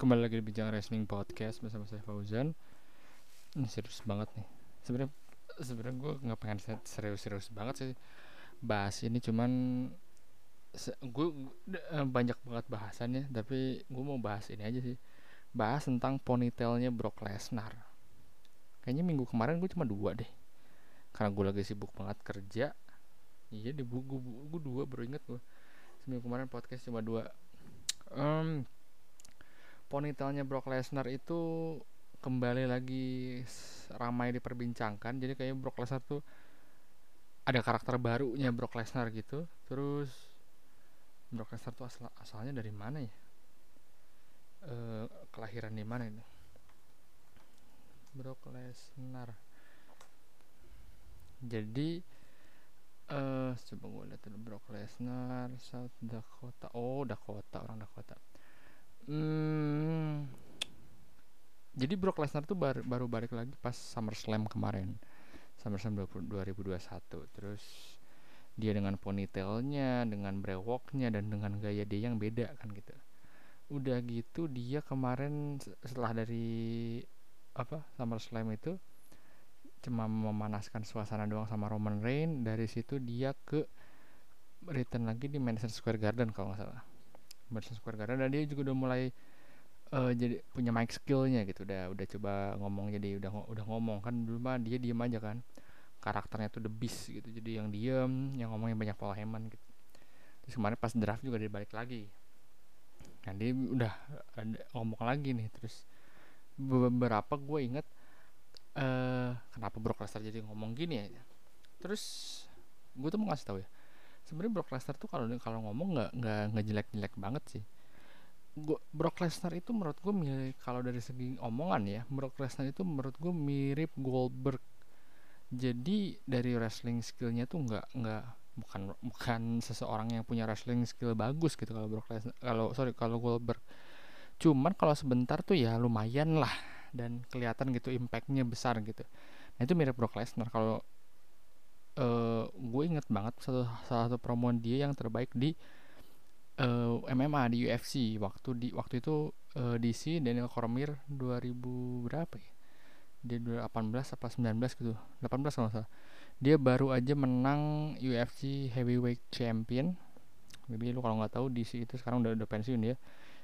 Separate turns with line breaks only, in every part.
kembali lagi di Bincang Wrestling Podcast bersama saya Fauzan. Ini serius banget nih. Sebenarnya sebenarnya gue nggak pengen se- serius-serius banget sih bahas ini cuman gue banyak banget bahasannya tapi gue mau bahas ini aja sih. Bahas tentang ponytailnya Brock Lesnar. Kayaknya minggu kemarin gue cuma dua deh karena gue lagi sibuk banget kerja. Iya di gue, gue dua baru inget gue seminggu kemarin podcast cuma dua. Um, ponytailnya Brock Lesnar itu kembali lagi ramai diperbincangkan. Jadi kayaknya Brock Lesnar tuh ada karakter barunya Brock Lesnar gitu. Terus Brock Lesnar tuh asal asalnya dari mana ya? Eh, kelahiran di mana itu? Brock Lesnar. Jadi eh coba gue lihat dulu Brock Lesnar South Dakota. Oh Dakota orang Dakota hmm, jadi Brock Lesnar tuh baru, baru balik lagi pas SummerSlam kemarin. SummerSlam 20 2021 terus dia dengan ponytailnya dengan brewoknya dan dengan gaya dia yang beda kan gitu. Udah gitu dia kemarin se- setelah dari apa SummerSlam itu cuma memanaskan suasana doang sama Roman Reigns. Dari situ dia ke return lagi di Madison Square Garden kalau nggak salah Madison Square Garden dan dia juga udah mulai eh, jadi punya mic skillnya gitu. Udah udah coba ngomong jadi udah udah ngomong. Kan dulu mah dia diem aja kan. Karakternya tuh the beast gitu. Jadi yang diem yang ngomongnya banyak Paul Heyman gitu. Terus kemarin pas draft juga dia balik lagi. Nah dia udah ada ngomong lagi nih. Terus beberapa gue inget eh kenapa Brock Lesnar jadi ngomong gini ya. Terus gue tuh mau ngasih tahu ya sebenarnya Brock Lesnar tuh kalau kalau ngomong nggak nggak nggak jelek-jelek banget sih. Gua, Brock Lesnar itu menurut gue mirip kalau dari segi omongan ya Brock Lesnar itu menurut gue mirip Goldberg. Jadi dari wrestling skillnya tuh nggak nggak bukan bukan seseorang yang punya wrestling skill bagus gitu kalau Brock Lesnar kalau sorry kalau Goldberg. Cuman kalau sebentar tuh ya lumayan lah dan kelihatan gitu impactnya besar gitu. Nah itu mirip Brock Lesnar. Kalau eh gue inget banget satu salah satu promo dia yang terbaik di eh, MMA di UFC waktu di waktu itu eh, DC Daniel Cormier 2000 berapa ya? Dia 18 apa 19 gitu. 18 kalau salah. Dia baru aja menang UFC Heavyweight Champion. Jadi lu kalau nggak tahu DC itu sekarang udah udah pensiun ya.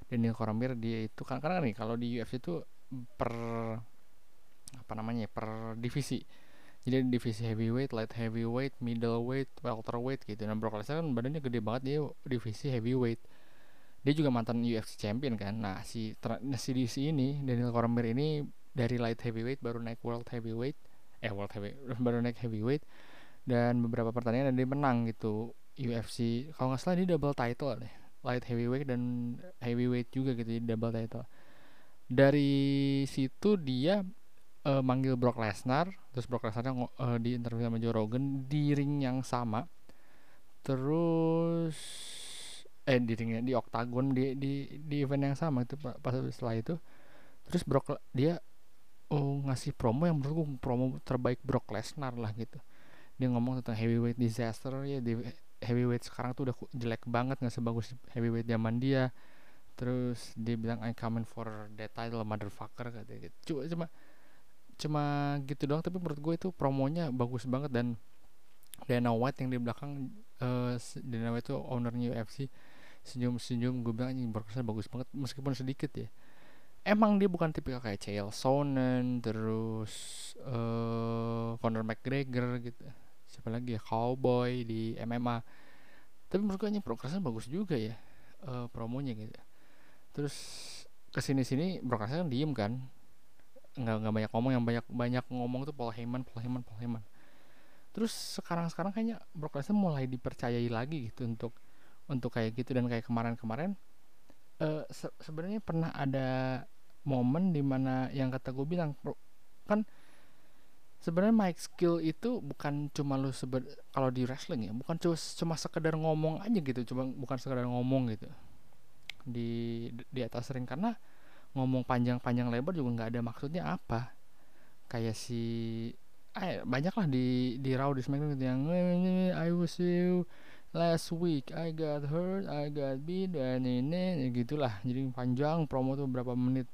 Daniel Cormier dia itu kan karena nih kalau di UFC itu per apa namanya ya, per divisi jadi ada divisi heavyweight, light heavyweight, middleweight, welterweight gitu. Nah Brock Lesnar kan badannya gede banget dia divisi heavyweight. Dia juga mantan UFC champion kan. Nah si nah, si DC ini Daniel Cormier ini dari light heavyweight baru naik world heavyweight, eh world heavyweight baru naik heavyweight dan beberapa pertandingan dia menang gitu UFC. Kalau nggak salah dia double title deh, light heavyweight dan heavyweight juga gitu, jadi double title. Dari situ dia eh, manggil Brock Lesnar terus Brock Lesnar di interview sama Joe Rogan di ring yang sama. Terus eh di ring di oktagon di di di event yang sama itu pa- pas setelah itu. Terus Brock dia oh ngasih promo yang menurut gue promo terbaik Brock Lesnar lah gitu. Dia ngomong tentang heavyweight disaster ya di heavyweight sekarang tuh udah jelek banget nggak sebagus heavyweight zaman dia. Terus dia bilang I coming for that title motherfucker katanya gitu. Cuma cuma cuma gitu doang tapi menurut gue itu promonya bagus banget dan Dana White yang di belakang s- Dana White itu ownernya UFC senyum-senyum gue bilang ini Lesnar bagus banget meskipun sedikit ya. Emang dia bukan tipikal kayak Chael Sonnen terus eh Conor McGregor gitu. Siapa lagi ya? Cowboy di MMA tapi menurut gue ini Lesnar bagus juga ya eh promonya gitu. Terus ke sini sini Lesnar kan diem kan nggak nggak banyak ngomong yang banyak banyak ngomong tuh Paul Heyman Paul Heyman Paul Heyman. Terus sekarang sekarang kayaknya Brock Lesnar mulai dipercayai lagi gitu untuk untuk kayak gitu. Dan kayak kemarin-kemarin eh se- sebenarnya pernah ada momen di mana yang kata gue bilang "Bro, kan sebenarnya mic skill itu bukan cuma lu seben kalau di wrestling ya bukan cuma cuma sekedar ngomong aja gitu cuma bukan sekedar ngomong gitu di di atas ring. Karena ngomong panjang-panjang lebar juga nggak ada maksudnya apa. Kayak si eh banyak lah di di Raw di SmackDown gitu yang I was you last week. I got hurt I got beat dan ini gitulah. Jadi panjang promo tuh berapa menit.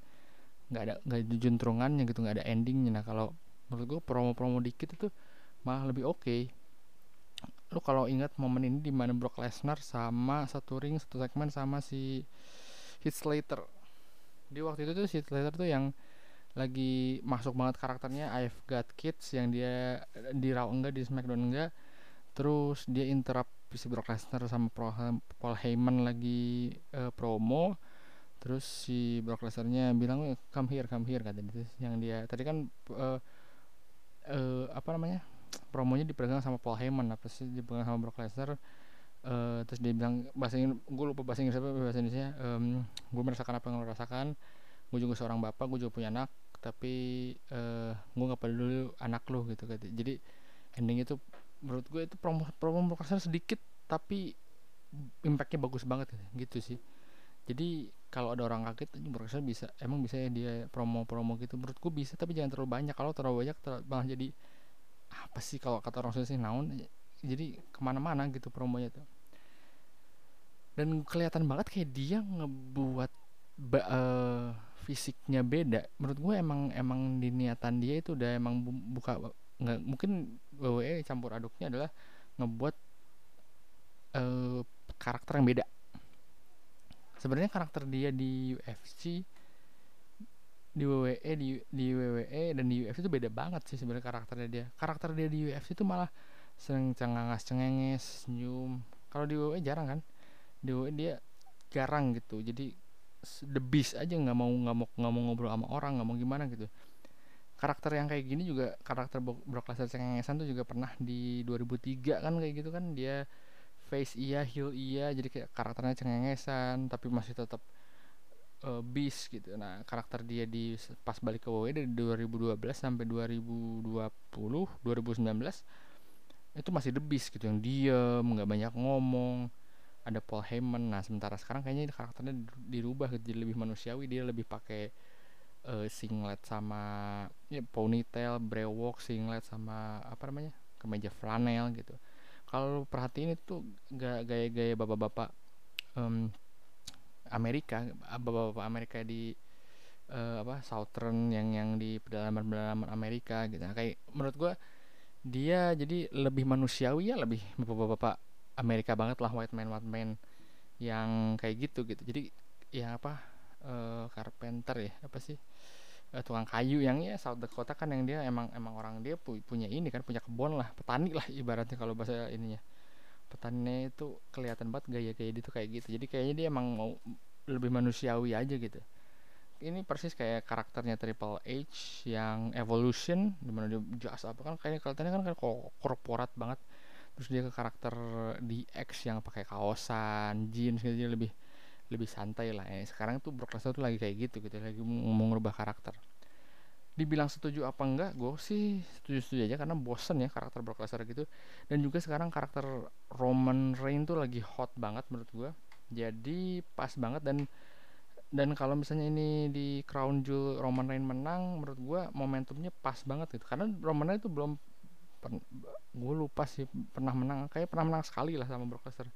Nggak ada nggak ada juntrungannya gitu nggak ada endingnya. Nah kalau menurut gue promo-promo dikit itu malah lebih oke. Okay. lu kalau ingat momen ini di mana Brock Lesnar sama satu ring satu segmen sama si Heath Slater di waktu itu tuh si Slater tuh yang lagi masuk banget karakternya. I've Got Kids yang dia di Raw enggak di SmackDown enggak. Terus dia interrupt si Brock Lesnar sama Paul Heyman lagi uh, promo. Terus si Brock Lesnar-nya bilang come here come here kata dia. Yang dia tadi kan uh, uh, apa namanya promonya dipegang sama Paul Heyman. Apa sih dipegang sama Brock Lesnar uh, terus dia bilang bahasa Inggris gue lupa bahasa Inggris apa bahasa Indonesia um, gue merasakan apa yang lo rasakan. Gue juga seorang bapak gue juga punya anak tapi uh, eh, gue nggak peduli anak lo gitu kan jadi ending itu menurut gue itu promo promo sedikit tapi impactnya bagus banget gitu, gitu sih. Jadi kalau ada orang kaget berkesan bisa emang bisa ya dia promo-promo gitu. Menurut gue bisa tapi jangan terlalu banyak. Kalau terlalu banyak terlalu, malah jadi apa sih kalau kata orang sih naon jadi ke mana-mana gitu promonya tuh. Dan kelihatan banget kayak dia ngebuat uh, fisiknya beda. Menurut gue emang emang di niatan dia itu udah emang buka nggak mungkin WWE campur aduknya adalah ngebuat uh, karakter yang beda. Sebenarnya karakter dia di UFC di WWE di di WWE dan di UFC itu beda banget sih sebenarnya karakternya dia. Karakter dia di UFC itu malah sering cengangas cengenges senyum. Kalau di WWE jarang kan? Di WWE dia jarang gitu. Jadi the beast aja nggak mau nggak mau nggak mau ngobrol sama orang nggak mau gimana gitu. Karakter yang kayak gini juga karakter Brock Lesnar cengengesan tuh juga pernah di 2003 kan kayak gitu kan dia face iya heel iya jadi kayak karakternya cengengesan tapi masih tetap uh, beast gitu. Nah karakter dia di pas balik ke WWE dari 2012 sampai 2020 2019 itu masih beast gitu yang diem nggak banyak ngomong. Ada Paul Heyman. Nah sementara sekarang kayaknya karakternya dirubah gitu, jadi lebih manusiawi. Dia lebih pakai uh, singlet sama ya, ponytail brewok singlet sama apa namanya kemeja flanel gitu. Kalau perhatiin itu gaya-gaya bapak-bapak um, Amerika bapak-bapak Amerika di uh, apa Southern yang yang di pedalaman-pedalaman Amerika gitu. Nah, kayak menurut gua dia jadi lebih manusiawi ya lebih bapak-bapak Amerika banget lah white man white man yang kayak gitu gitu. Jadi yang apa uh, carpenter ya apa sih uh, tukang kayu yang ya South Dakota kan yang dia emang emang orang dia pu punya ini kan punya kebun lah petani lah ibaratnya kalau bahasa ininya. Petaninya itu kelihatan banget gaya-gaya dia kayak gitu. Jadi kayaknya dia emang mau lebih manusiawi aja gitu ini persis kayak karakternya Triple H yang Evolution di mana dia jelas apa kan kayaknya kelihatannya kan kayak korporat banget. Terus dia ke karakter di X yang pakai kaosan jeans gitu dia lebih lebih santai lah ya. Sekarang tuh Brock Lesnar tuh lagi kayak gitu gitu lagi mau ngubah karakter. Dibilang setuju apa enggak gue sih setuju setuju aja karena bosen ya karakter Brock Lesnar gitu. Dan juga sekarang karakter Roman Reigns tuh lagi hot banget menurut gue jadi pas banget dan dan kalau misalnya ini di Crown Jewel Roman Reigns menang menurut gue momentumnya pas banget gitu. Karena Roman Reigns itu belum gue lupa sih pernah menang kayak pernah menang sekali lah sama Brock Lesnar.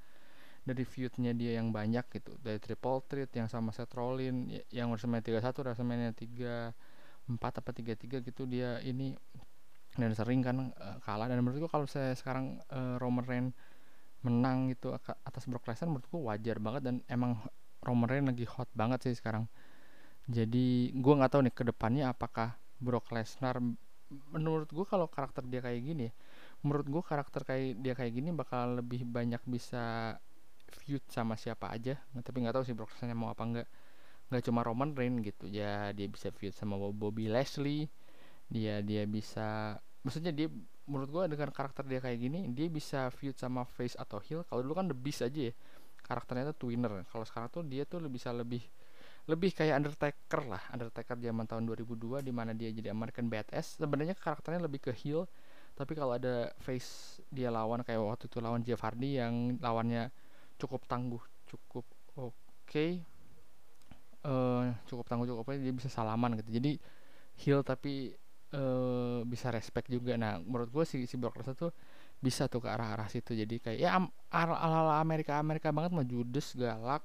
Dari feudnya dia yang banyak gitu. Dari Triple Threat yang sama Seth Rollins ya, yang WrestleMania 31 WrestleMania 3 4 apa 33 gitu dia ini. Dan sering kan uh, kalah. Dan menurut gue kalau saya sekarang uh, Roman Reigns menang itu atas Brock Lesnar menurut gue wajar banget. Dan emang Reigns lagi hot banget sih sekarang. Jadi gue nggak tahu nih ke depannya apakah Brock Lesnar menurut gue kalau karakter dia kayak gini menurut gue karakter kayak dia kayak gini bakal lebih banyak bisa feud sama siapa aja. Tapi nggak tahu sih Brock Lesnar mau apa enggak nggak cuma Roman Reigns gitu ya dia bisa feud sama Bobby Leslie dia dia bisa maksudnya dia menurut gue dengan karakter dia kayak gini dia bisa feud sama face atau heel. Kalau dulu kan the beast aja ya karakternya itu twinner. Kalau sekarang tuh dia tuh bisa lebih lebih kayak Undertaker lah. Undertaker zaman tahun 2002 di mana dia jadi American Badass. Sebenarnya karakternya lebih ke heel tapi kalau ada face dia lawan kayak waktu itu lawan Jeff Hardy yang lawannya cukup tangguh cukup oke okay, uh, eh, cukup tangguh cukup apa dia bisa salaman gitu. Jadi heel tapi uh, bisa respect juga. Nah menurut gue si si Brock Lesnar tuh bisa tuh ke arah-arah situ. Jadi kayak ya ala ala Amerika Amerika banget mah judes galak